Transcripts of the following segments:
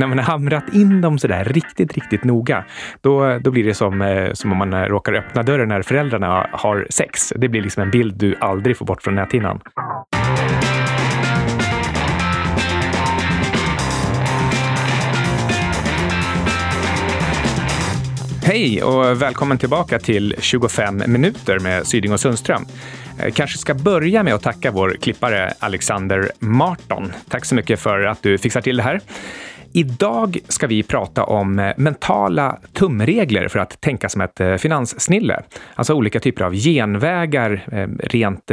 när man har hamrat in dem sådär riktigt, riktigt noga, då, då blir det som, eh, som om man eh, råkar öppna dörren när föräldrarna har sex. Det blir liksom en bild du aldrig får bort från näthinnan. Hej och välkommen tillbaka till 25 minuter med Syding och Sundström. Jag kanske ska börja med att tacka vår klippare Alexander Marton. Tack så mycket för att du fixar till det här. Idag ska vi prata om eh, mentala tumregler för att tänka som ett eh, finanssnille. Alltså olika typer av genvägar eh, rent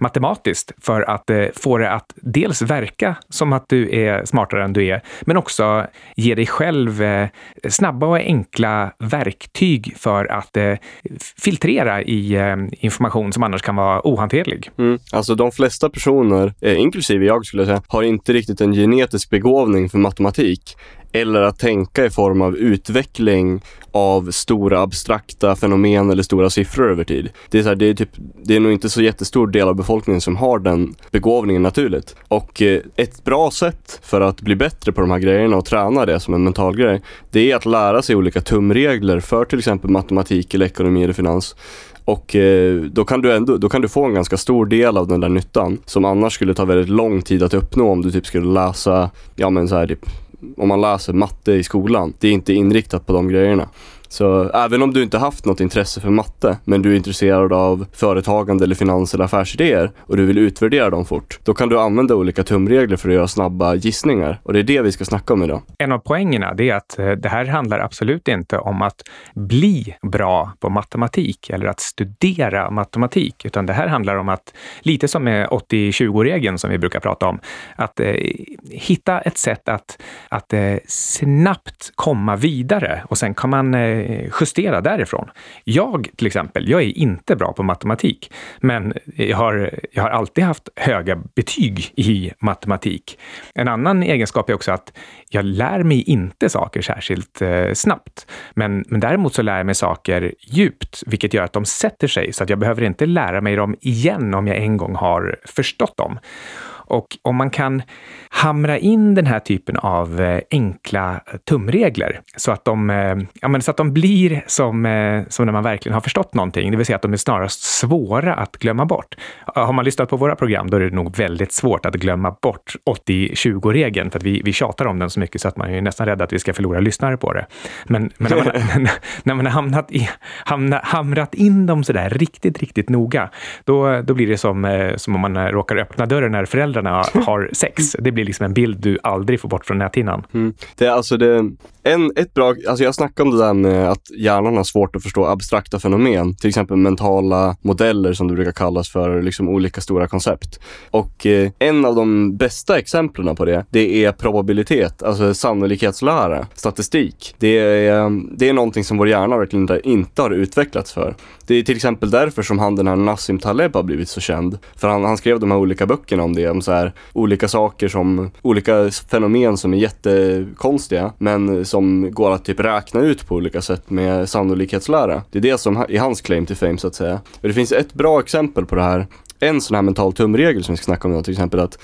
matematiskt för att få det att dels verka som att du är smartare än du är, men också ge dig själv snabba och enkla verktyg för att filtrera i information som annars kan vara ohanterlig. Mm. Alltså de flesta personer, inklusive jag skulle säga, har inte riktigt en genetisk begåvning för matematik matematik eller att tänka i form av utveckling av stora abstrakta fenomen eller stora siffror över tid. Det är, så här, det är, typ, det är nog inte så jättestor del av befolkningen som har den begåvningen naturligt. Och eh, ett bra sätt för att bli bättre på de här grejerna och träna det som en mental grej, det är att lära sig olika tumregler för till exempel matematik eller ekonomi eller finans. Och eh, då, kan du ändå, då kan du få en ganska stor del av den där nyttan som annars skulle ta väldigt lång tid att uppnå om du typ skulle läsa, ja men så här typ om man läser matte i skolan. Det är inte inriktat på de grejerna. Så även om du inte haft något intresse för matte, men du är intresserad av företagande eller finans eller affärsidéer och du vill utvärdera dem fort, då kan du använda olika tumregler för att göra snabba gissningar. Och det är det vi ska snacka om idag. En av poängerna är att eh, det här handlar absolut inte om att bli bra på matematik eller att studera matematik, utan det här handlar om att, lite som med 80-20-regeln som vi brukar prata om, att eh, hitta ett sätt att, att eh, snabbt komma vidare och sen kan man eh, Eh, justera därifrån. Jag till exempel, jag är inte bra på matematik, men jag har, jag har alltid haft höga betyg i matematik. En annan egenskap är också att jag lär mig inte saker särskilt eh, snabbt, men, men däremot så lär jag mig saker djupt, vilket gör att de sätter sig så att jag behöver inte lära mig dem igen om jag en gång har förstått dem. Och om man kan hamra in den här typen av eh, enkla tumregler så att de, eh, ja, så att de blir som, eh, som när man verkligen har förstått någonting, det vill säga att de är snarast svåra att glömma bort. Har man lyssnat på våra program, då är det nog väldigt svårt att glömma bort 80-20-regeln, för att vi, vi tjatar om den så mycket så att man är nästan rädd att vi ska förlora lyssnare på det. Men, men när, man, när man har hamnat i, hamna, hamrat in dem så där riktigt, riktigt noga, då, då blir det som, som om man råkar öppna dörren när föräldrar föräldrarna har sex. Det blir liksom en bild du aldrig får bort från näthinnan. Mm. Det är alltså det, en, ett bra, alltså jag snackade om det där med att hjärnan har svårt att förstå abstrakta fenomen, till exempel mentala modeller som det brukar kallas för liksom olika stora koncept. Och eh, en av de bästa exemplen på det, det är probabilitet, alltså sannolikhetslära, statistik. Det är, det är någonting som vår hjärna verkligen inte har utvecklats för. Det är till exempel därför som han den här Nassim Taleb har blivit så känd. För han, han skrev de här olika böckerna om det, om så här, olika saker som, olika fenomen som är jättekonstiga, men som går att typ räkna ut på olika sätt med sannolikhetslära. Det är det som är hans claim to fame så att säga. Och det finns ett bra exempel på det här en sån här mental tumregel som vi ska snacka om idag, till exempel att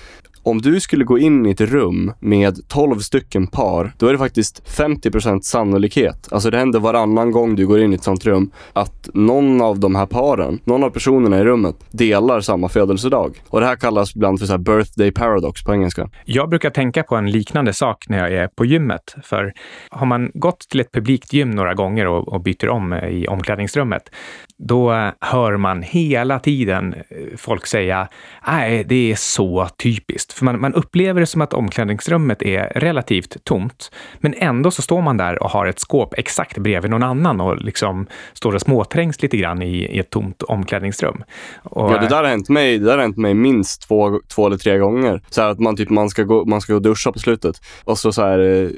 om du skulle gå in i ett rum med 12 stycken par, då är det faktiskt 50% sannolikhet, alltså det händer varannan gång du går in i ett sånt rum, att någon av de här paren, någon av personerna i rummet, delar samma födelsedag. Och det här kallas ibland för så birthday paradox på engelska. Jag brukar tänka på en liknande sak när jag är på gymmet, för har man gått till ett publikt gym några gånger och, och byter om eh, i omklädningsrummet, då eh, hör man hela tiden eh, folk säga, nej, det är så typiskt. För man, man upplever det som att omklädningsrummet är relativt tomt, men ändå så står man där och har ett skåp exakt bredvid någon annan och liksom står och småträngs lite grann i, i ett tomt omklädningsrum. Och, ja, det där har hänt mig, det där har hänt mig minst två, två eller tre gånger. Så att man, typ, man, ska gå, man ska gå och duscha på slutet och så, så, här, eh,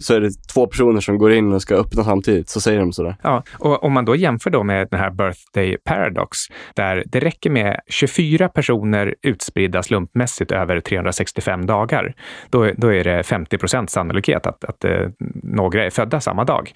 så är det två personer som går in och ska öppna samtidigt, så säger de sådär. Ja, och om man då jämför då med den här birthday paradox, där det räcker med 24 personer utspridda slumpmässigt över 300 365 dagar, då, då är det 50 procents sannolikhet att, att eh, några är födda samma dag.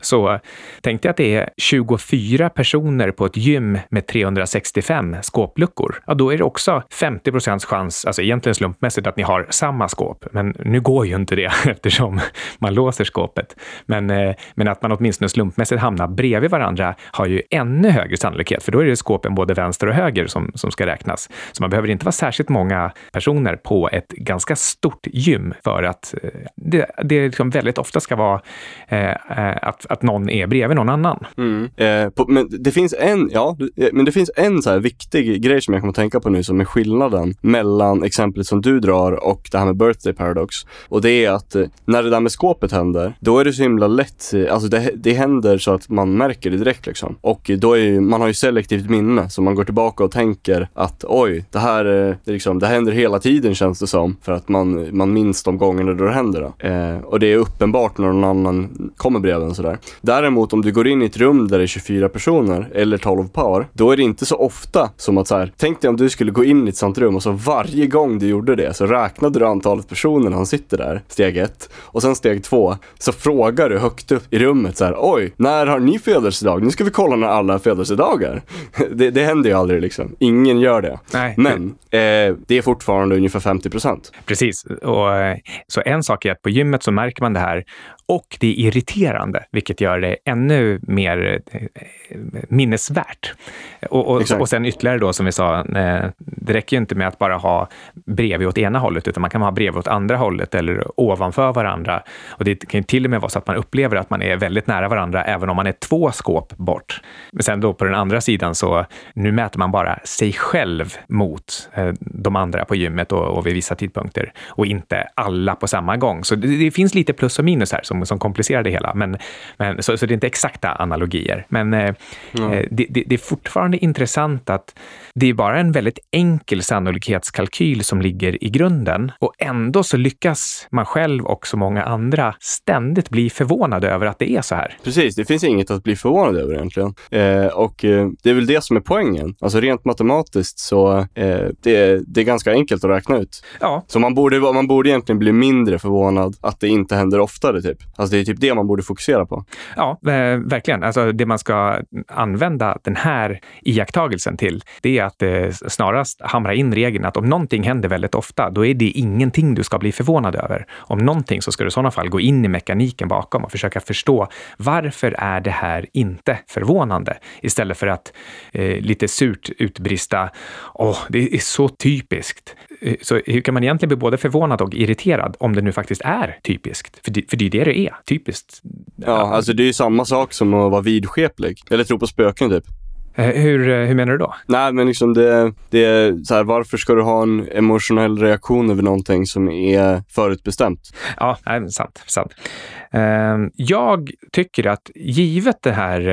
Så tänk dig att det är 24 personer på ett gym med 365 skåpluckor. Ja, då är det också 50 procents chans, alltså egentligen slumpmässigt, att ni har samma skåp. Men nu går ju inte det eftersom man låser skåpet. Men, eh, men att man åtminstone slumpmässigt hamnar bredvid varandra har ju ännu högre sannolikhet, för då är det skåpen både vänster och höger som, som ska räknas. Så man behöver inte vara särskilt många personer på ett ganska stort gym för att eh, det, det liksom väldigt ofta ska vara eh, eh, att, att någon är bredvid någon annan. Mm. Eh, på, men det finns en, ja, eh, men det finns en så här viktig grej som jag kommer att tänka på nu som är skillnaden mellan exemplet som du drar och det här med birthday paradox. Och det är att när det där med skåpet händer, då är det så himla lätt, alltså det, det händer så att man märker det direkt liksom. Och då är ju, man har ju selektivt minne, så man går tillbaka och tänker att oj, det här, det, liksom, det händer hela tiden känns det som, för att man, man minns de gångerna då det händer. Då. Eh, och det är uppenbart när någon annan kommer bredvid en sådär. Däremot om du går in i ett rum där det är 24 personer eller 12 par, då är det inte så ofta som att så här, tänk dig om du skulle gå in i ett sånt rum och så varje gång du gjorde det så räknade du antalet personer han sitter där, steg ett. Och sen steg två, så frågar du högt upp i rummet så här, oj, när har ni födelsedag? Nu ska vi kolla när alla har födelsedagar. det, det händer ju aldrig liksom. Ingen gör det. Nej. Men eh, det är fortfarande ungefär 50 procent. Precis. Och, eh, så en sak är att på gymmet så märker man det här och det är irriterande, vilket gör det ännu mer eh, minnesvärt. Och, och, och sen ytterligare då, som vi sa, eh, det räcker ju inte med att bara ha bredvid åt ena hållet, utan man kan ha bredvid åt andra hållet eller ovanför varandra. Och det kan ju till och med vara så att man upplever att man är väldigt nära varandra, även om man är två skåp bort. Men sen då på den andra sidan så, nu mäter man bara sig själv mot eh, de andra på gymmet och, och vid vissa tidpunkter och inte alla på samma gång. Så det, det finns lite plus och minus här som, som komplicerar det hela. Men, men, så, så det är inte exakta analogier. Men eh, mm. det, det, det, är fortfarande intressant att det är bara en väldigt enkel sannolikhetskalkyl som ligger i grunden och ändå så lyckas man själv och så många andra ständigt bli förvånade över att det är så här. Precis, det finns inget att bli förvånad över egentligen. Eh, och eh, det är väl det som är poängen. Alltså rent matematiskt så eh, det, det är ganska enkelt att räkna ut. Ja. Så man borde, man borde egentligen bli mindre förvånad att det inte händer oftare typ. Alltså det är typ det man borde fokusera på. Ja, eh, verkligen. Alltså det man ska använda den här iakttagelsen till, det är att eh, snarast hamra in regeln att om någonting händer väldigt ofta, då är det ingenting du ska bli förvånad över. Om någonting så ska du i sådana fall gå in i mekaniken bakom och försöka förstå varför är det här inte förvånande? Istället för att eh, lite surt utbrista, åh, det är så typiskt. Eh, så hur kan man egentligen bli både förvånad och irriterad om det nu faktiskt är typiskt? För det, för det är det det är, typiskt. Ja, alltså det är ju samma sak som att vara vidskeplig. Eller tro på spöken typ. Eh, hur, eh, hur menar du då? Nej, men liksom det, det är så här, varför ska du ha en emotionell reaktion över någonting som är förutbestämt? Ja, nej, sant. sant. Ehm, jag tycker att givet det här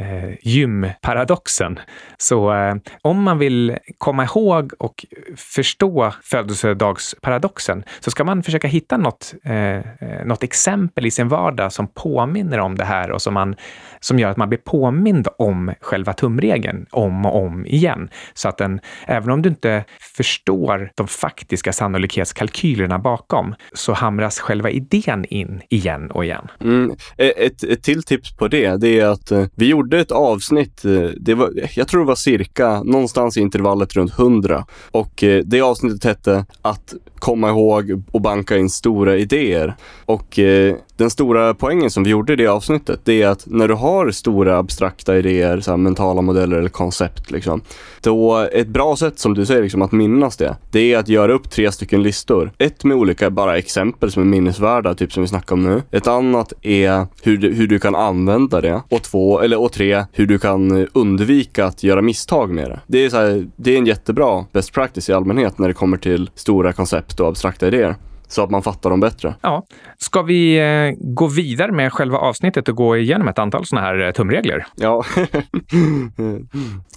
eh, gymparadoxen, så eh, om man vill komma ihåg och förstå födelsedagsparadoxen så ska man försöka hitta något, eh, något exempel i sin vardag som påminner om det här och som, man, som gör att man blir påmind om själva tumregeln om och om igen. Så att den, även om du inte förstår de faktiska sannolikhetskalkylerna bakom, så hamras själva idén in igen och igen. Mm. Eh, ett, ett till tips på det, det är att eh, vi gjorde ett avsnitt, eh, det var, jag tror det var cirka någonstans i intervallet runt 100 och det avsnittet hette att komma ihåg och banka in stora idéer. Och eh, den stora poängen som vi gjorde i det avsnittet, det är att när du har stora abstrakta idéer, så mentala modeller eller koncept, liksom, då ett bra sätt som du säger liksom, att minnas det, det är att göra upp tre stycken listor. Ett med olika bara exempel som är minnesvärda, typ som vi snackar om nu. Ett annat är hur du, hur du kan använda det. Och två, eller och tre, hur du kan undvika att göra misstag med det. Det är, så här, det är en jättebra best practice i allmänhet när det kommer till stora koncept och abstrakta idéer så att man fattar dem bättre. Ja. Ska vi eh, gå vidare med själva avsnittet och gå igenom ett antal sådana här eh, tumregler? Ja,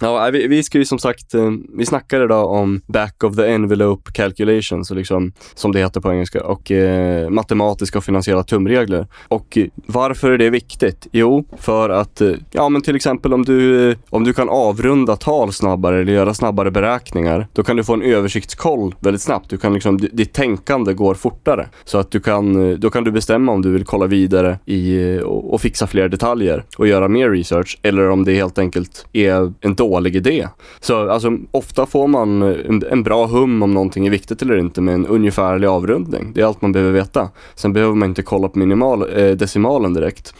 ja vi, vi ska ju som sagt, eh, vi snackar idag om back of the envelope calculations, liksom, som det heter på engelska, och eh, matematiska och finansiella tumregler. Och varför är det viktigt? Jo, för att, ja men till exempel om du, om du kan avrunda tal snabbare eller göra snabbare beräkningar, då kan du få en översiktskoll väldigt snabbt. Du kan liksom, ditt tänkande går fortare. Så att du kan, eh, då kan du bestämma om du vill kolla vidare i, eh, och, och fixa fler detaljer och göra mer research eller om det helt enkelt är en dålig idé. Så alltså, ofta får man eh, en, en bra hum om någonting är viktigt eller inte med en ungefärlig avrundning. Det är allt man behöver veta. Sen behöver man inte kolla på minimal, eh, decimalen direkt.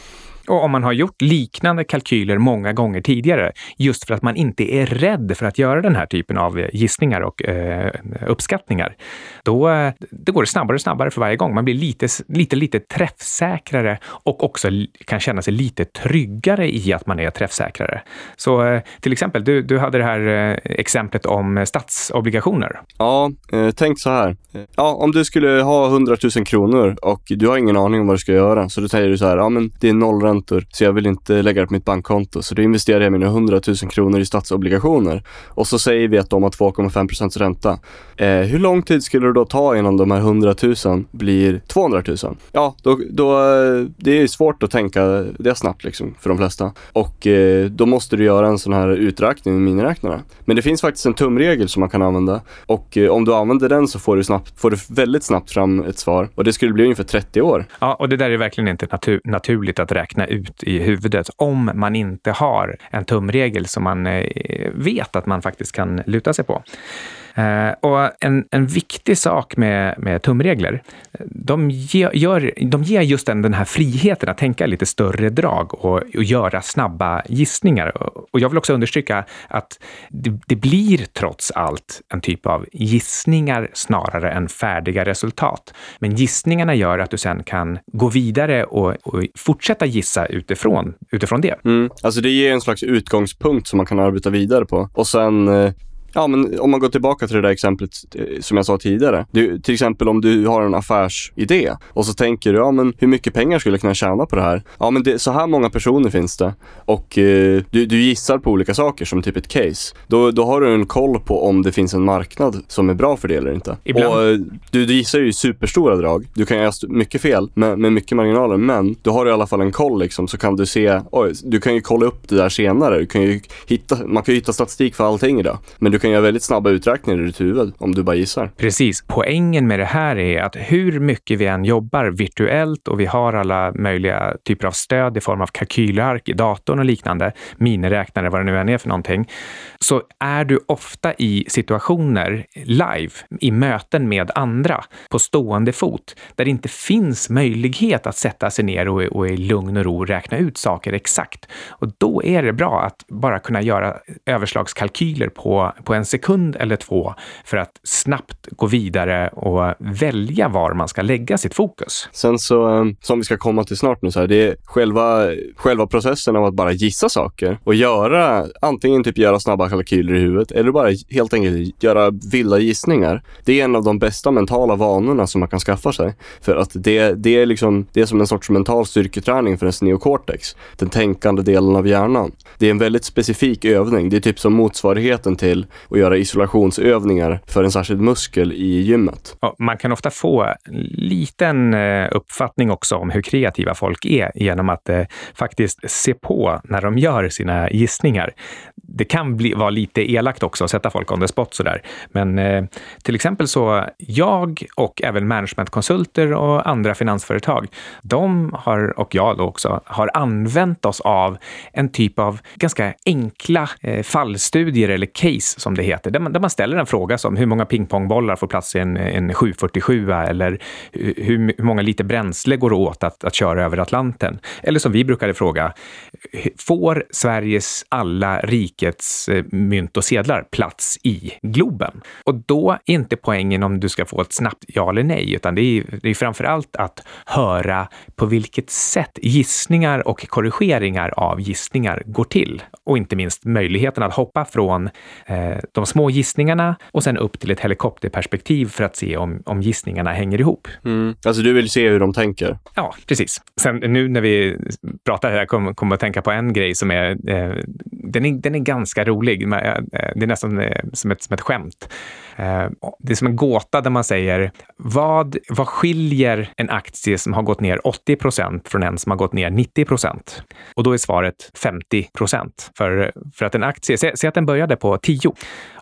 Och om man har gjort liknande kalkyler många gånger tidigare, just för att man inte är rädd för att göra den här typen av eh, gissningar och eh, uppskattningar, då, eh, då går det snabbare och snabbare för varje gång. Man blir lite, lite, lite träffsäkrare och också kan känna sig lite tryggare i att man är träffsäkrare. Så eh, till exempel, du, du hade det här eh, exemplet om statsobligationer. Ja, eh, tänk så här. Ja, om du skulle ha 100 000 kronor och du har ingen aning om vad du ska göra, så då säger du så här, ja men det är nollränta räntor, så jag vill inte lägga det på mitt bankkonto. Så då investerar jag mina 100 000 kronor i statsobligationer. Och så säger vi att de har 2,5 ränta. Eh, hur lång tid skulle det då ta innan de här 100 000 blir 200 000? Ja, då, då, eh, det är svårt att tänka det snabbt liksom för de flesta. Och eh, då måste du göra en sån här uträkning med miniräknare. Men det finns faktiskt en tumregel som man kan använda. Och eh, om du använder den så får du, snabbt, får du väldigt snabbt fram ett svar. Och det skulle bli ungefär 30 år. Ja, och det där är verkligen inte natur naturligt att räkna ut i huvudet om man inte har en tumregel som man eh, vet att man faktiskt kan luta sig på. Eh, och en, en viktig sak med, med tumregler, de, ge, gör, de ger just den, den här friheten att tänka lite större drag och, och göra snabba gissningar. Och jag vill också understryka att det, det, blir trots allt en typ av gissningar snarare än färdiga resultat. Men gissningarna gör att du sen kan gå vidare och, och fortsätta gissa utifrån, utifrån det. Mm. Alltså det ger en slags utgångspunkt som man kan arbeta vidare på. Och sen eh, Ja, men om man går tillbaka till det där exemplet eh, som jag sa tidigare. Du, till exempel om du har en affärsidé och så tänker du, ja men hur mycket pengar skulle jag kunna tjäna på det här? Ja, men det, så här många personer finns det och eh, du, du gissar på olika saker som typ ett case. Då, då har du en koll på om det finns en marknad som är bra för det eller inte. Ibland. Och, eh, du, du gissar ju superstora drag. Du kan göra mycket fel med, med mycket marginaler, men då har du i alla fall en koll liksom så kan du se, oj, du kan ju kolla upp det där senare. Du kan ju hitta, man kan ju hitta statistik för allting idag. Men du kan göra väldigt snabba uträkningar i ditt huvud om du bara gissar. Precis. Poängen med det här är att hur mycket vi än jobbar virtuellt och vi har alla möjliga typer av stöd i form av kalkylark i datorn och liknande, miniräknare, vad det nu än är för någonting, så är du ofta i situationer live, i möten med andra, på stående fot, där det inte finns möjlighet att sätta sig ner och, och i lugn och ro räkna ut saker exakt. Och då är det bra att bara kunna göra överslagskalkyler på, på på en sekund eller två för att snabbt gå vidare och välja var man ska lägga sitt fokus. Sen så, eh, som vi ska komma till snart nu, så här, det är själva, själva processen av att bara gissa saker och göra, antingen typ göra snabba kalkyler i huvudet eller bara helt enkelt göra vilda gissningar. Det är en av de bästa mentala vanorna som man kan skaffa sig. För att det, det, är, liksom, det är som en sorts mental styrketräning för ens neocortex, den tänkande delen av hjärnan. Det är en väldigt specifik övning. Det är typ som motsvarigheten till och göra isolationsövningar för en särskild muskel i gymmet. Ja, man kan ofta få en liten eh, uppfattning också om hur kreativa folk är genom att eh, faktiskt se på när de gör sina gissningar. Det kan bli, vara lite elakt också att sätta folk on the spot sådär. Men eh, till exempel så jag och även managementkonsulter och andra finansföretag, de har, och jag då också, har använt oss av en typ av ganska enkla eh, fallstudier eller case som det heter, där man, där man ställer en fråga som hur många pingpongbollar får plats i en, en 747 eller hur, hur många liter bränsle går åt att, att köra över Atlanten? Eller som vi brukade fråga, får Sveriges alla rikets eh, mynt och sedlar plats i Globen? Och då är inte poängen om du ska få ett snabbt ja eller nej, utan det är, det är framför allt att höra på vilket sätt gissningar och korrigeringar av gissningar går till. Och inte minst möjligheten att hoppa från eh, de små gissningarna och sen upp till ett helikopterperspektiv för att se om, om gissningarna hänger ihop. Mm. Alltså du vill se hur de tänker? Ja, precis. Sen nu när vi pratar här kommer jag att tänka på en grej som är, eh, den är, den är ganska rolig. Eh, det är nästan eh, som ett, som ett skämt. Eh, det är som en gåta där man säger, vad, vad skiljer en aktie som har gått ner 80 procent från en som har gått ner 90 procent? Och då är svaret 50 procent. För, för att en aktie, säg att den började på 10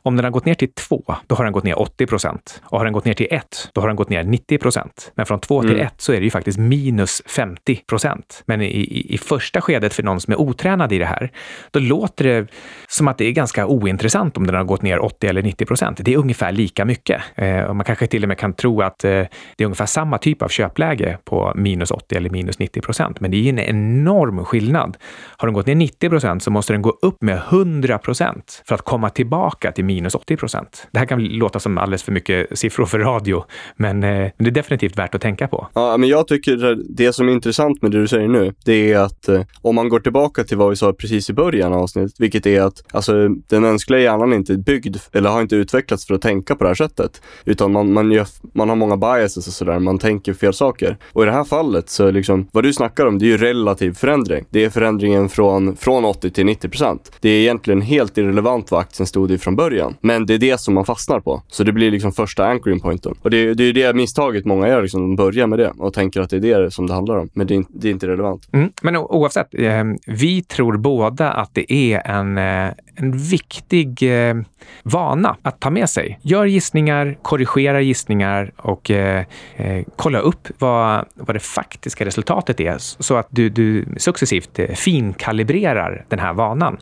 om den har gått ner till 2, då har den gått ner 80 procent. Och har den gått ner till 1, då har den gått ner 90 procent. Men från 2 till 1 mm. så är det ju faktiskt minus 50 procent. Men i, i, i, första skedet för någon som är otränad i det här, då låter det som att det är ganska ointressant om den har gått ner 80 eller 90 procent. Det är ungefär lika mycket. Eh, och man kanske till och med kan tro att eh, det är ungefär samma typ av köpläge på minus 80 eller minus 90 procent. Men det är ju en enorm skillnad. Har den gått ner 90 procent så måste den gå upp med 100 procent för att komma tillbaka till minus 80 procent. Det här kan låta som alldeles för mycket siffror för radio, men eh, det är definitivt värt att tänka på. Ja, men jag tycker det som är intressant med det du säger nu, det är att eh, om man går tillbaka till vad vi sa precis i början av avsnittet, vilket är att alltså, den mänskliga hjärnan är inte byggd eller har inte utvecklats för att tänka på det här sättet, utan man, man, gör, man har många biases och sådär, man tänker fel saker. Och i det här fallet så liksom, vad du snackar om, det är ju relativ förändring. Det är förändringen från, från 80 till 90 procent. Det är egentligen helt irrelevant vad aktien stod i från början. Men det är det som man fastnar på. Så det blir liksom första anchoring pointen. Och det, det är det misstaget många gör, liksom, de börjar med det och tänker att det är det som det handlar om. Men det är, det är inte relevant. Mm. Men oavsett, eh, vi tror båda att det är en, eh, en viktig eh, vana att ta med sig. Gör gissningar, korrigera gissningar och eh, eh, kolla upp vad, vad det faktiska resultatet är så att du, du successivt eh, finkalibrerar den här vanan.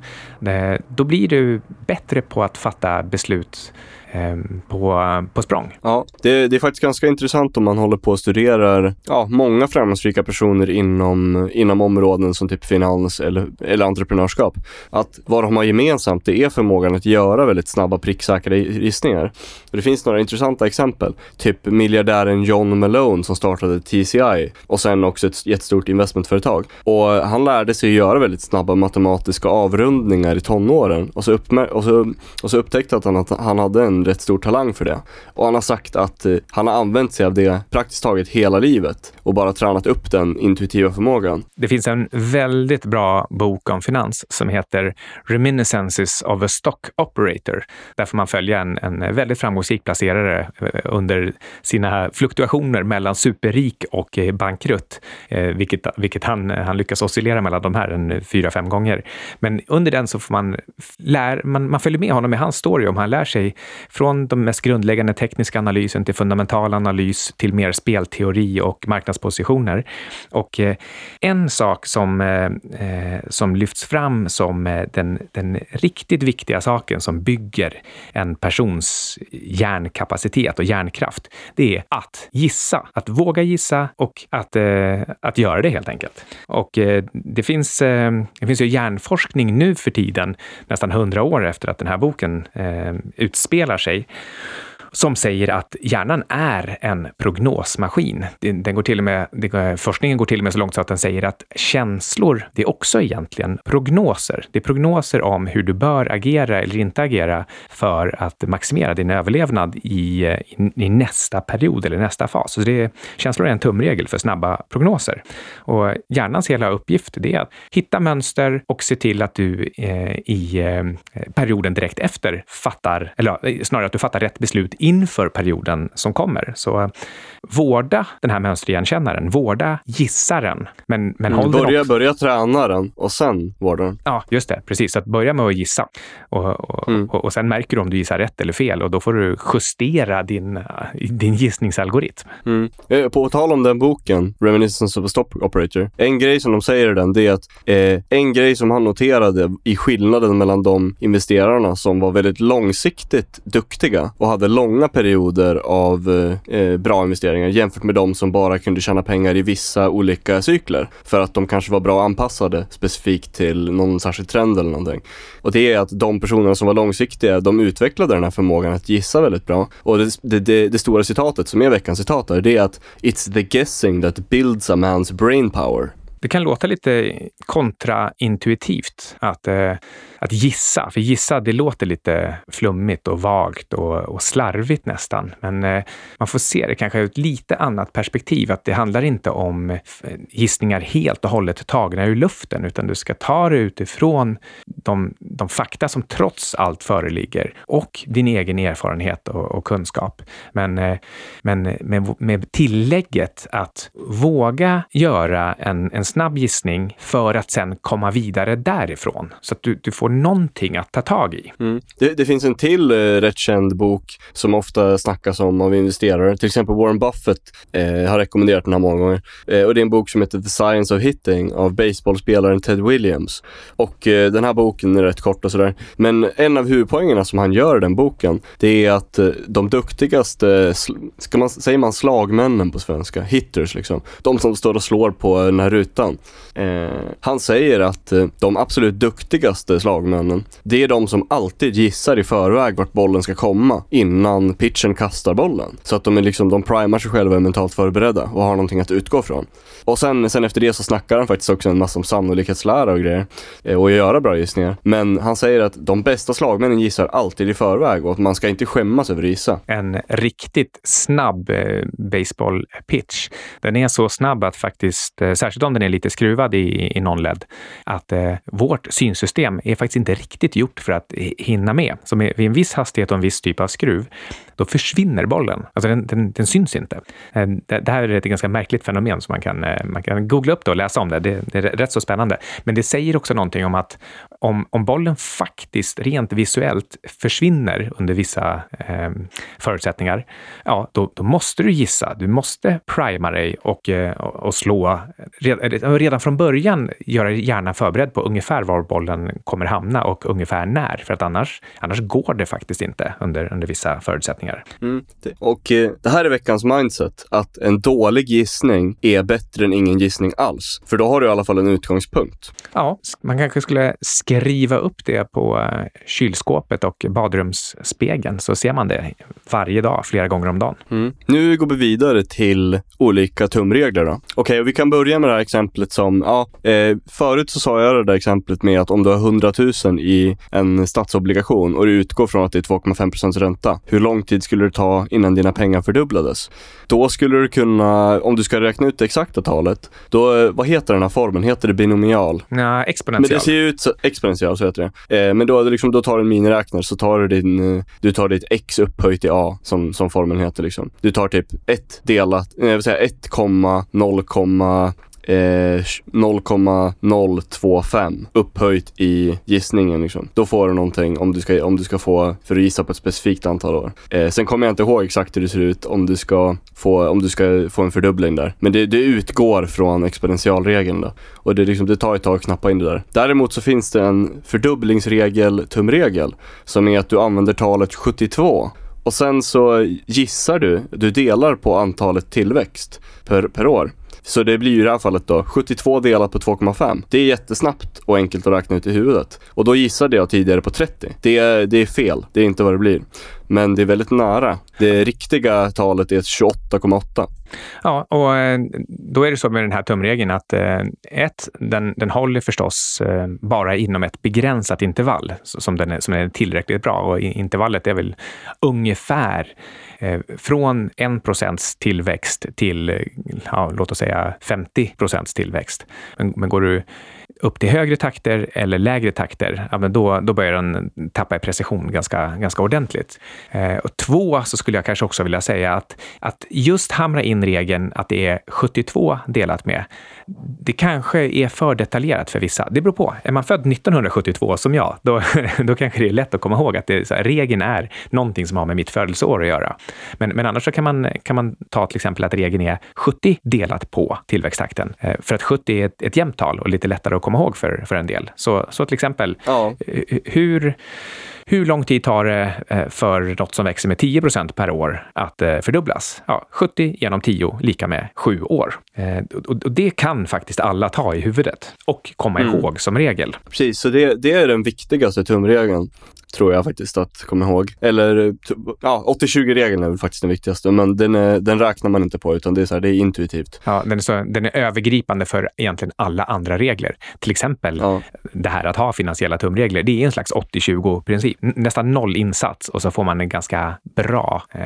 Eh, då blir du bättre på att fatta beslut Ehm, på, på språng. Ja, det, det, är faktiskt ganska intressant om man håller på och studerar ja, många framgångsrika personer inom, inom områden som typ finans eller, eller entreprenörskap. Att vad de har gemensamt, det är förmågan att göra väldigt snabba pricksäkra gissningar. det finns några intressanta exempel. Typ miljardären John Malone som startade TCI och sen också ett jättestort investmentföretag. Och han lärde sig att göra väldigt snabba matematiska avrundningar i tonåren och så, uppmär- och så, och så upptäckte han att han hade en rätt stor talang för det. Och han har sagt att eh, han har använt sig av det praktiskt taget hela livet och bara tränat upp den intuitiva förmågan. Det finns en väldigt bra bok om finans som heter Reminiscences of a Stock Operator. Där får man följa en, en väldigt framgångsrik placerare eh, under sina fluktuationer mellan superrik och eh, bankrutt, vilket, vilket han, han lyckas oscillera mellan de här en fyra, fem gånger. Men under den så får man, lär, man, man följer med honom i hans story om han lär sig från de mest grundläggande tekniska analysen till fundamental analys till mer spelteori och marknadspositioner. Och eh, en sak som, eh, eh som lyfts fram som eh, den, den riktigt viktiga saken som bygger en persons hjärnkapacitet och hjärnkraft, det är att gissa, att våga gissa och att, eh, att göra det helt enkelt. Och det finns, det finns ju hjärnforskning nu för tiden, nästan hundra år efter att den här boken utspelar sig som säger att hjärnan är en prognosmaskin. Den går till och med, eh, forskningen går till och med så långt så att den säger att känslor, det är också egentligen prognoser. Det är prognoser om hur du bör agera eller inte agera för att maximera din överlevnad i, eh, i, i nästa period eller nästa fas. Så det är, känslor är en tumregel för snabba prognoser. Och hjärnans hela uppgift är att hitta mönster och se till att du eh, i eh, perioden direkt efter fattar, eller eh, snarare att du fattar rätt beslut inför perioden som kommer. Så vårda den här mönstrigenkännaren, vårda gissaren. Men, men mm, håll börja, också. börja träna den och sen vårda den. Ja, just det. Precis. Att börja med att gissa och, och, mm. och, och, sen märker du om du gissar rätt eller fel och då får du justera din, din gissningsalgoritm. Mm. Eh, på tal om den boken, Reminiscence of a Stop Operator. En grej som de säger i den, det är att eh, en grej som han noterade i skillnaden mellan de investerarna som var väldigt långsiktigt duktiga och hade långa perioder av eh, eh bra investeringar investeringar jämfört med de som bara kunde tjäna pengar i vissa olika cykler. För att de kanske var bra anpassade specifikt till någon särskild trend eller någonting. Och det är att de personerna som var långsiktiga, de utvecklade den här förmågan att gissa väldigt bra. Och det, det, det, det stora citatet som är veckans citat där, det är att “It's the guessing that builds a man's brain power”. Det kan låta lite kontraintuitivt att eh att gissa. För gissa, det låter lite flummigt och vagt och, och slarvigt nästan. Men eh, man får se det kanske ur ett lite annat perspektiv. Att det handlar inte om eh, gissningar helt och hållet tagna ur luften, utan du ska ta det utifrån de, de fakta som trots allt föreligger och din egen erfarenhet och, och kunskap. Men, eh, men med, med tillägget att våga göra en, en snabb gissning för att sen komma vidare därifrån. Så att du, du får får någonting att ta tag i. Mm. Det, det, finns en till eh, rätt känd bok som ofta snackas om av investerare. Till exempel Warren Buffett eh, har rekommenderat den här många gånger. Eh, och det är en bok som heter The Science of Hitting av baseballspelaren Ted Williams. Och eh, den här boken är rätt kort och sådär. Men en av huvudpoängerna som han gör i den boken, det är att eh, de duktigaste, ska man, säger man slagmännen på svenska? Hitters liksom. De som står och slår på eh, den här rutan. Eh, han säger att eh, de absolut duktigaste slagmännen, det är de som alltid gissar i förväg vart bollen ska komma innan pitchen kastar bollen. Så att de är liksom, de primar sig själva och är mentalt förberedda och har någonting att utgå från. Och sen, sen efter det så snackar han faktiskt också en massa om sannolikhetslära och grejer eh, och göra bra gissningar. Men han säger att de bästa slagmännen gissar alltid i förväg och att man ska inte skämmas över att gissa. En riktigt snabb eh, baseball-pitch. Den är så snabb att faktiskt, eh, särskilt om den är lite skruvad i, i någon led, att eh, vårt synsystem är faktiskt inte riktigt gjort för att hinna med. Så med, vid en viss hastighet och en viss typ av skruv, då försvinner bollen. Alltså den, den, den syns inte. Ehm, det, det, här är ett ganska märkligt fenomen som man kan, eh, man kan googla upp det och läsa om det. det. det. är rätt så spännande. Men det säger också någonting om att om, om bollen faktiskt rent visuellt försvinner under vissa eh, förutsättningar, ja, då, då, måste du gissa. Du måste prima dig och, eh, och slå. Redan från början göra gärna förberedd på ungefär var bollen kommer hamna och ungefär när, för att annars, annars går det faktiskt inte under, under vissa förutsättningar. Mm. Och eh, det här är veckans mindset, att en dålig gissning är bättre än ingen gissning alls. För då har du i alla fall en utgångspunkt. Ja, man kanske skulle skriva upp det på eh, kylskåpet och badrumsspegeln så ser man det varje dag, flera gånger om dagen. Mm. Nu går vi vidare till olika tumregler. Okej, okay, vi kan börja med det här exemplet som, ja, eh, förut så sa jag det där exemplet med att om du har 100 000 i en statsobligation och du utgår från att det är 2,5 procents ränta, hur lång tid skulle det ta innan dina pengar fördubblades? Då skulle du kunna, om du ska räkna ut det exakta talet, då, eh, vad heter den här formen? Heter det binomial? Ja, exponential. Men det ser ut exponential, så heter det. Eh, men då, liksom, då tar du en miniräknare så tar du din, eh, du tar ditt x upphöjt i a, som, som formeln heter liksom. Du tar typ 1 delat, eh, jag vill säga 1,0, eh, 0,025 upphöjt i gissningen. Liksom. Då får du någonting om du ska, om du ska få, för att gissa på ett specifikt antal år. Eh, sen kommer jag inte ihåg exakt hur det ser ut om du ska få, om du ska få en fördubbling där. Men det, det utgår från exponentialregeln då. Och det, liksom, det tar ett tag att knappa in det där. Däremot så finns det en fördubblingsregel, tumregel, som är att du använder talet 72 och sen så gissar du, du delar på antalet tillväxt per, per år. Så det blir ju i det här fallet då 72 delat på 2,5. Det är jättesnabbt och enkelt att räkna ut i huvudet. Och då gissade jag tidigare på 30. Det är, det är fel, det är inte vad det blir. Men det är väldigt nära. Det riktiga talet är 28,8. Ja, och eh, då är det så med den här tumregeln att eh, ett, den, den håller förstås eh, bara inom ett begränsat intervall som, den är, som är tillräckligt bra och intervallet är väl ungefär Eh, från 1 procents tillväxt till, eh, ja, låt oss säga 50 procents tillväxt. Men, men går du upp till högre takter eller lägre takter, ja, men då, då börjar den tappa i precision ganska, ganska ordentligt. Eh, och två, så skulle jag kanske också vilja säga att, att just hamra in regeln att det är 72 delat med, det kanske är för detaljerat för vissa. Det beror på. Är man född 1972 som jag, då, då kanske det är lätt att komma ihåg att det, här, regeln är någonting som har med mitt födelseår att göra. Men, men annars så kan man, kan man ta till exempel att regeln är 70 delat på tillväxttakten. Eh, för att 70 är ett, ett jämnt tal och lite lättare att komma ihåg för, för en del. Så, så till exempel, ja. hur, hur lång tid tar det eh, för något som växer med 10% per år att eh, fördubblas? Ja, 70 genom 10 lika med 7 år. Eh, och det kan faktiskt alla ta i huvudet och komma mm. ihåg som regel. Precis, så det, det är den viktigaste tumregeln. Tror jag faktiskt att komma ihåg. Eller ja, 80-20-regeln är väl faktiskt den viktigaste, men den, är, den räknar man inte på utan det är, så här, det är intuitivt. Ja, den är, så, den är övergripande för egentligen alla andra regler. Till exempel ja. det här att ha finansiella tumregler. Det är en slags 80-20-princip. Nästan noll insats och så får man en ganska bra, eh,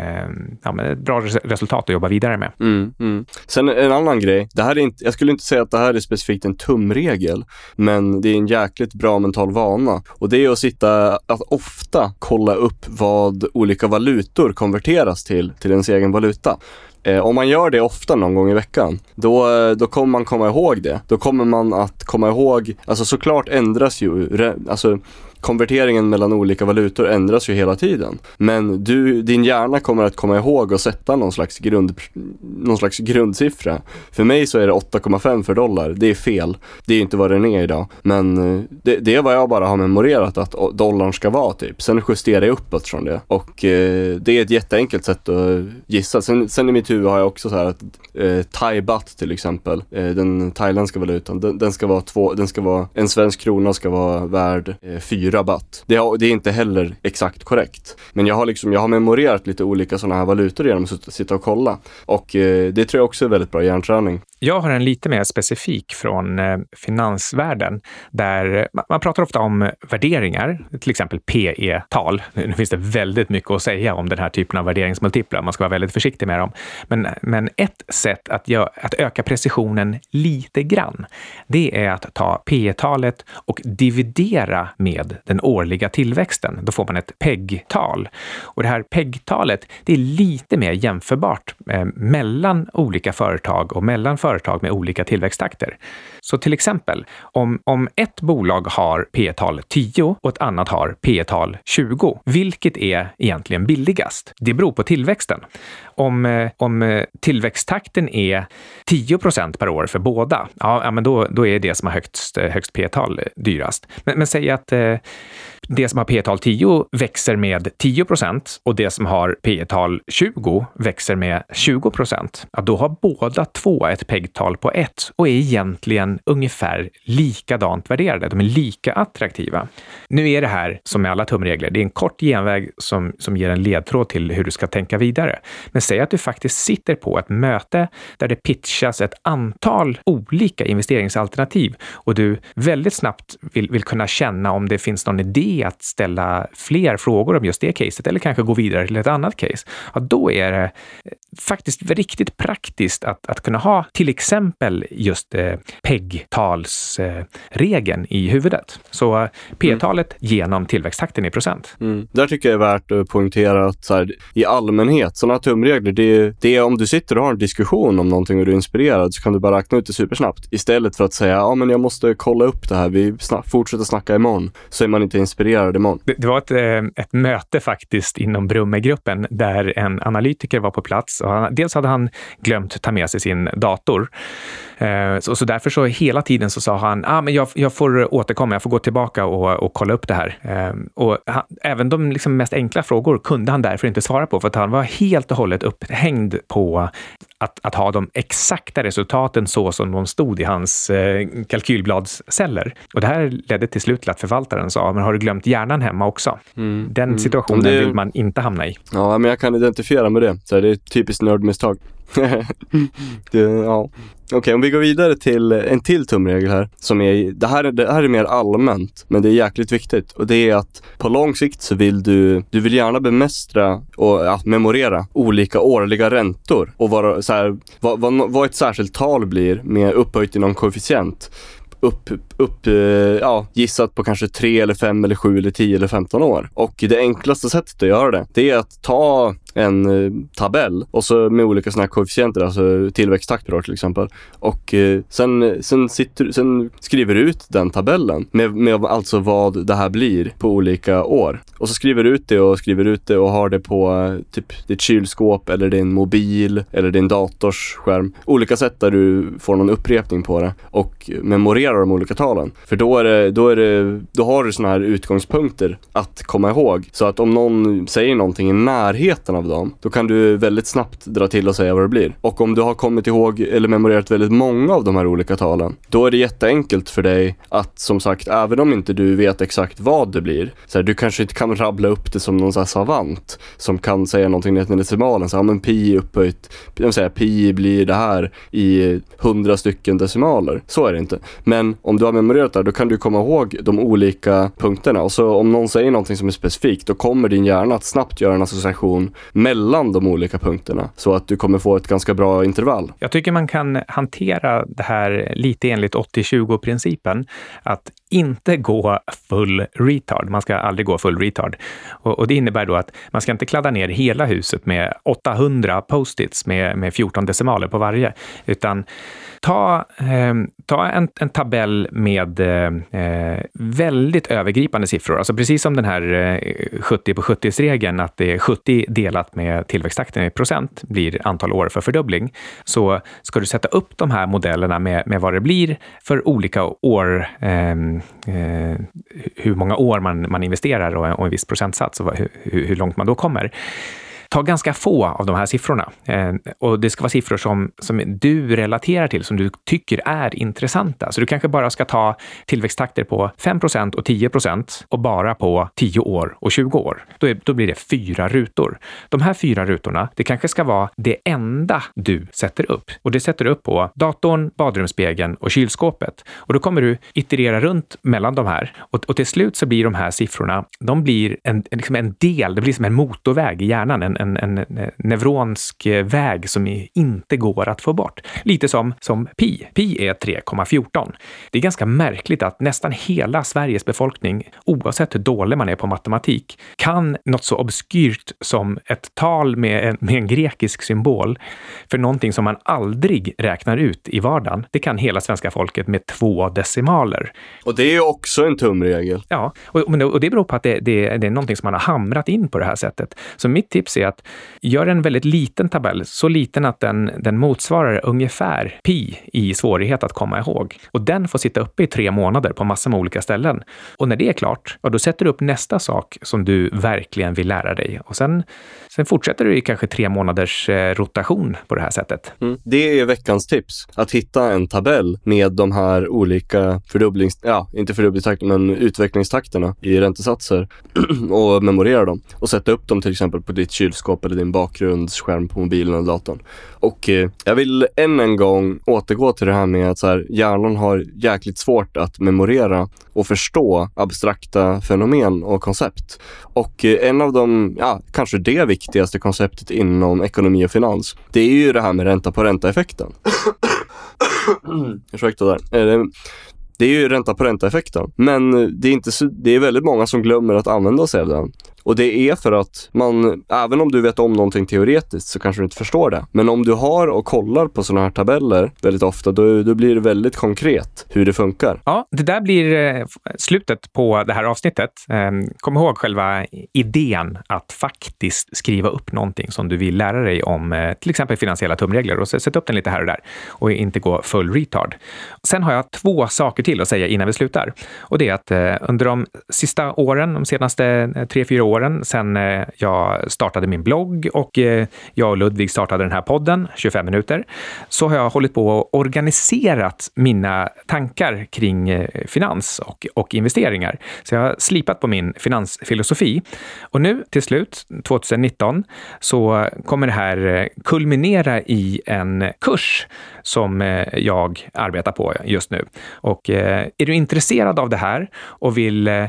ja, men ett bra resultat att jobba vidare med. Mm, mm. Sen en annan grej. Det här är inte, jag skulle inte säga att det här är specifikt en tumregel, men det är en jäkligt bra mental vana och det är att sitta, att ofta kolla upp vad olika valutor konverteras till, till ens egen valuta. Eh, om man gör det ofta någon gång i veckan, då, eh, då kommer man komma ihåg det. Då kommer man att komma ihåg, alltså såklart ändras ju, alltså konverteringen mellan olika valutor ändras ju hela tiden. Men du, din hjärna kommer att komma ihåg och sätta någon slags, grund, någon slags grundsiffra. För mig så är det 8,5 för dollar. Det är fel. Det är inte vad den är idag. Men eh, det, det är vad jag bara har memorerat att dollarn ska vara typ. Sen justerar jag uppåt från det. Och eh, det är ett jätteenkelt sätt att gissa. Sen, sen i mitt huvud har jag också så här att eh, Thai baht till exempel, eh, den thailändska valutan, den, den, ska vara två, den ska vara, en svensk krona ska vara värd eh, fyra rabatt. Det, det, är inte heller exakt korrekt. Men jag har, liksom, jag har memorerat lite olika sådana här valutor genom att sitta och kolla. Och eh, det tror jag också är väldigt bra hjärnträning. Jag har en lite mer specifik från eh, finansvärlden där man pratar ofta om värderingar, till exempel PE-tal. Nu finns det väldigt mycket att säga om den här typen av värderingsmultiplar. Man ska vara väldigt försiktig med dem. Men, men ett sätt att, göra, att öka precisionen lite grann, det är att ta PE-talet och dividera med den årliga tillväxten. Då får man ett PEG-tal. Och det här PEG-talet, det är lite mer jämförbart eh, mellan olika företag och mellan företag företag med olika tillväxttakter. Så till exempel, om, om ett bolag har P tal 10 och ett annat har P tal 20, vilket är egentligen billigast? Det beror på tillväxten. Om, eh, om eh, tillväxttakten är 10 procent per år för båda, ja, men då, då är det som har högst, eh, högst P-tal dyrast. Men, men säg att eh, det som har P tal 10 växer med 10 procent och det som har P tal 20 växer med 20 procent. Ja, då har båda två ett PEG-tal på 1 och är egentligen ungefär likadant värderade. De är lika attraktiva. Nu är det här, som med alla tumregler, det är en kort genväg som, som ger en ledtråd till hur du ska tänka vidare. Men säg att du faktiskt sitter på ett möte där det pitchas ett antal olika investeringsalternativ och du väldigt snabbt vill, vill kunna känna om det finns någon idé att ställa fler frågor om just det caset eller kanske gå vidare till ett annat case. Ja, då är det faktiskt riktigt praktiskt att, att kunna ha till exempel just eh, PEG-talsregeln i huvudet. Så eh, P-talet mm. genom tillväxttakten i procent. Mm. Där tycker jag är värt att poängtera att så här, i allmänhet, sådana tumregler, det, det är om du sitter och har en diskussion om någonting och du är inspirerad så kan du bara räkna ut det supersnabbt. Istället för att säga, ja men jag måste kolla upp det här, vi fortsätter snacka imorgon. Så är man inte inspirerad imorgon. Det, det var ett, eh, ett möte faktiskt inom Brummegruppen där en analytiker var på plats. Och han, dels hade han glömt ta med sig sin dator Eh, så, så därför så hela tiden så sa han, ah, men jag, jag får återkomma, jag får gå tillbaka och, och kolla upp det här. Eh, och han, även de liksom mest enkla frågor kunde han därför inte svara på, för att han var helt och hållet upphängd på att, att ha de exakta resultaten så som de stod i hans eh, kalkylbladsceller. Och det här ledde till slut till att förvaltaren sa, men har du glömt hjärnan hemma också? Mm. Den mm. situationen det, vill man inte hamna i. Ja, men jag kan identifiera med det. Så det är ett typiskt nördmisstag. det, ja. Okej, okay, om vi går vidare till en till tumregel här. Som är, det, här är, det här är mer allmänt, men det är jäkligt viktigt. Och det är att på lång sikt så vill du, du vill gärna bemästra och ja, memorera olika årliga räntor. Och vara, så här, vad, vad, vad ett särskilt tal blir med upphöjt i någon koefficient upp, upp eh, ja, gissat på kanske 3 eller 5 eller 7 eller 10 eller 15 år. Och det enklaste sättet att göra det, det är att ta en eh, tabell och så med olika sådana här koefficienter, alltså tillväxttakt per år till exempel. Och eh, sen, sen, sitter, sen skriver du ut den tabellen med, med alltså vad det här blir på olika år. Och så skriver du ut det och skriver ut det och har det på typ ditt kylskåp eller din mobil eller din dators skärm. Olika sätt där du får någon upprepning på det och memorerar de olika talen decimalen. För då, är det, då, är det, då har du sådana här utgångspunkter att komma ihåg. Så att om någon säger någonting i närheten av dem, då kan du väldigt snabbt dra till och säga vad det blir. Och om du har kommit ihåg eller memorerat väldigt många av de här olika talen, då är det jätteenkelt för dig att som sagt, även om inte du vet exakt vad det blir, så här, du kanske inte kan rabbla upp det som någon så savant som kan säga någonting ner till decimalen. Så, ja, men pi upphöjt, jag säga, pi blir det här i hundra stycken decimaler. Så är det inte. Men om du har memorerat det, då kan du komma ihåg de olika punkterna. Och så om någon säger någonting som är specifikt, då kommer din hjärna att snabbt göra en association mellan de olika punkterna. Så att du kommer få ett ganska bra intervall. Jag tycker man kan hantera det här lite enligt 80-20-principen. Att inte gå full retard. Man ska aldrig gå full retard. Och, och, det innebär då att man ska inte kladda ner hela huset med 800 post-its med, med 14 decimaler på varje, utan Ta, eh, ta en, en, tabell med eh, eh, väldigt övergripande siffror. Alltså precis som den här eh, 70 på 70-regeln, att det är 70 delat med tillväxttakten i procent blir antal år för fördubbling, så ska du sätta upp de här modellerna med, med vad det blir för olika år, ehm, eh, hur många år man, man investerar och, och en viss procentsats och hur, hur långt man då kommer ta ganska få av de här siffrorna. Eh, och det ska vara siffror som, som du relaterar till, som du tycker är intressanta. Så du kanske bara ska ta tillväxttakter på 5% och 10% och bara på 10 år och 20 år. Då, är, då blir det fyra rutor. De här fyra rutorna, det kanske ska vara det enda du sätter upp. Och det sätter du upp på datorn, badrumsspegeln och kylskåpet. Och då kommer du iterera runt mellan de här. Och, och till slut så blir de här siffrorna, de blir en, liksom en del, det blir som en motorväg i hjärnan, en, en, en neuronsk väg som inte går att få bort. Lite som, som pi. Pi är 3,14. Det är ganska märkligt att nästan hela Sveriges befolkning, oavsett hur dålig man är på matematik, kan något så obskyrt som ett tal med en, med en grekisk symbol för någonting som man aldrig räknar ut i vardagen. Det kan hela svenska folket med två decimaler. Och det är också en tumregel. Ja, och, och det beror på att det, det, det är någonting som man har hamrat in på det här sättet. Så mitt tips är att gör en väldigt liten tabell, så liten att den, den motsvarar ungefär pi i svårighet att komma ihåg. Och den får sitta uppe i tre månader på massor med olika ställen. Och när det är klart, ja, då sätter du upp nästa sak som du verkligen vill lära dig. Och sen, sen fortsätter du i kanske tre månaders eh, rotation på det här sättet. Mm. Det är veckans tips, att hitta en tabell med de här olika fördubblings, ja, inte fördubblingstakten, men utvecklingstakterna i räntesatser och memorera dem och sätta upp dem till exempel på ditt kylskåp eller din bakgrundsskärm på mobilen eller datorn. Och eh, jag vill än en gång återgå till det här med att så här, hjärnan har jäkligt svårt att memorera och förstå abstrakta fenomen och koncept. Och eh, en av de, ja, kanske det viktigaste konceptet inom ekonomi och finans, det är ju det här med ränta på ränta-effekten. Ursäkta där. Eh, det är ju ränta på ränta-effekten. Men det är, inte så, det är väldigt många som glömmer att använda sig av den. Och det är för att man, även om du vet om någonting teoretiskt så kanske du inte förstår det. Men om du har och kollar på sådana här tabeller väldigt ofta, då, då blir det väldigt konkret hur det funkar. Ja, det där blir eh, slutet på det här avsnittet. Ehm, kom ihåg själva idén att faktiskt skriva upp någonting som du vill lära dig om eh, till exempel finansiella tumregler och sätta upp den lite här och där och inte gå full retard. Sen har jag två saker till att säga innan vi slutar. Och det är att eh, under de sista åren, de senaste tre, fyra åren sedan eh, jag startade min blogg och eh, jag och Ludvig startade den här podden, 25 minuter, så har jag hållit på och organiserat mina tankar kring eh, finans och, och investeringar. Så jag har slipat på min finansfilosofi. Och nu till slut, 2019, så kommer det här kulminera i en kurs som jag arbetar på just nu. Och är du intresserad av det här och vill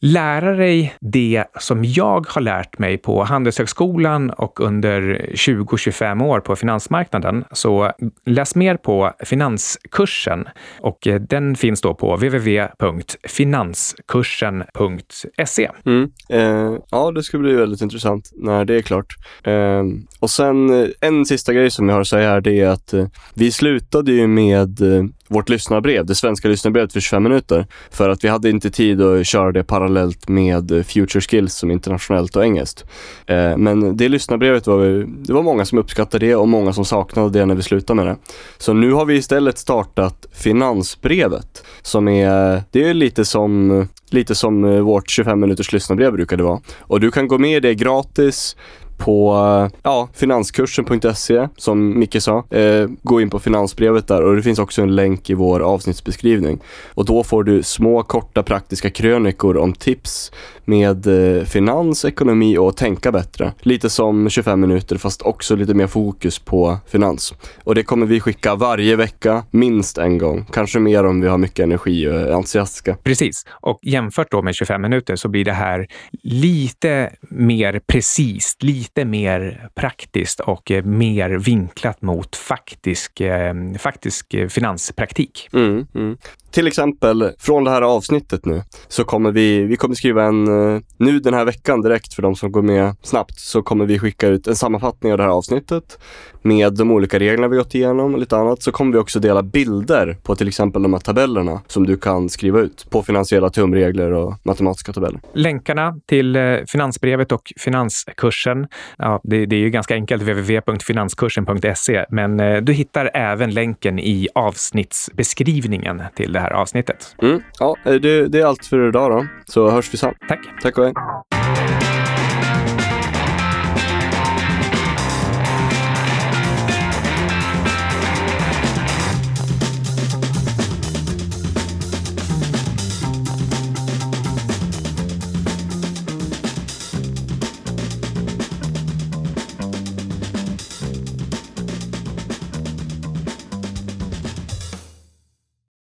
lära dig det som jag har lärt mig på Handelshögskolan och under 20-25 år på finansmarknaden. Så läs mer på Finanskursen och eh, den finns då på www.finanskursen.se. Mm. Eh, ja, det ska bli väldigt intressant när det är klart. Eh, och sen eh, en sista grej som jag har att säga här, det är att eh, vi slutade ju med eh, vårt lyssnarbrev, det svenska lyssnarbrevet för 25 minuter. För att vi hade inte tid att köra det parallellt med eh, Future Skills som internationellt och engelskt. Eh, men det lyssnarbrevet var, det var många som uppskattade det och många som saknade det när vi slutade med det. Så nu har vi istället startat Finansbrevet som är, det är lite som lite som eh, vårt 25 minuters lyssnarbrev brukade vara. Och du kan gå med i det gratis på ja, finanskursen.se som Micke sa. Eh, gå in på finansbrevet där och det finns också en länk i vår avsnittsbeskrivning. Och då får du små korta praktiska krönikor om tips med eh, finans, ekonomi och tänka bättre. Lite som 25 minuter fast också lite mer fokus på finans. Och det kommer vi skicka varje vecka, minst en gång. Kanske mer om vi har mycket energi och är entusiastiska. Precis. Och jämfört då med 25 minuter så blir det här lite mer precis, lite lite mer praktiskt och eh, mer vinklat mot faktisk, eh, faktisk eh, finanspraktik. Mm, mm. Till exempel från det här avsnittet nu så kommer vi, vi kommer skriva en, eh, nu den här veckan direkt för de som går med snabbt, så kommer vi skicka ut en sammanfattning av det här avsnittet med de olika reglerna vi gått igenom och lite annat. Så kommer vi också dela bilder på till exempel de här tabellerna som du kan skriva ut på finansiella tumregler och matematiska tabeller. Länkarna till eh, finansbrevet och finanskursen, ja, det, det är ju ganska enkelt, www.finanskursen.se, men eh, du hittar även länken i avsnittsbeskrivningen till det här avsnittet. Mm, ja, det, det är allt för idag då, så hörs vi sen. Tack. Tack och hej.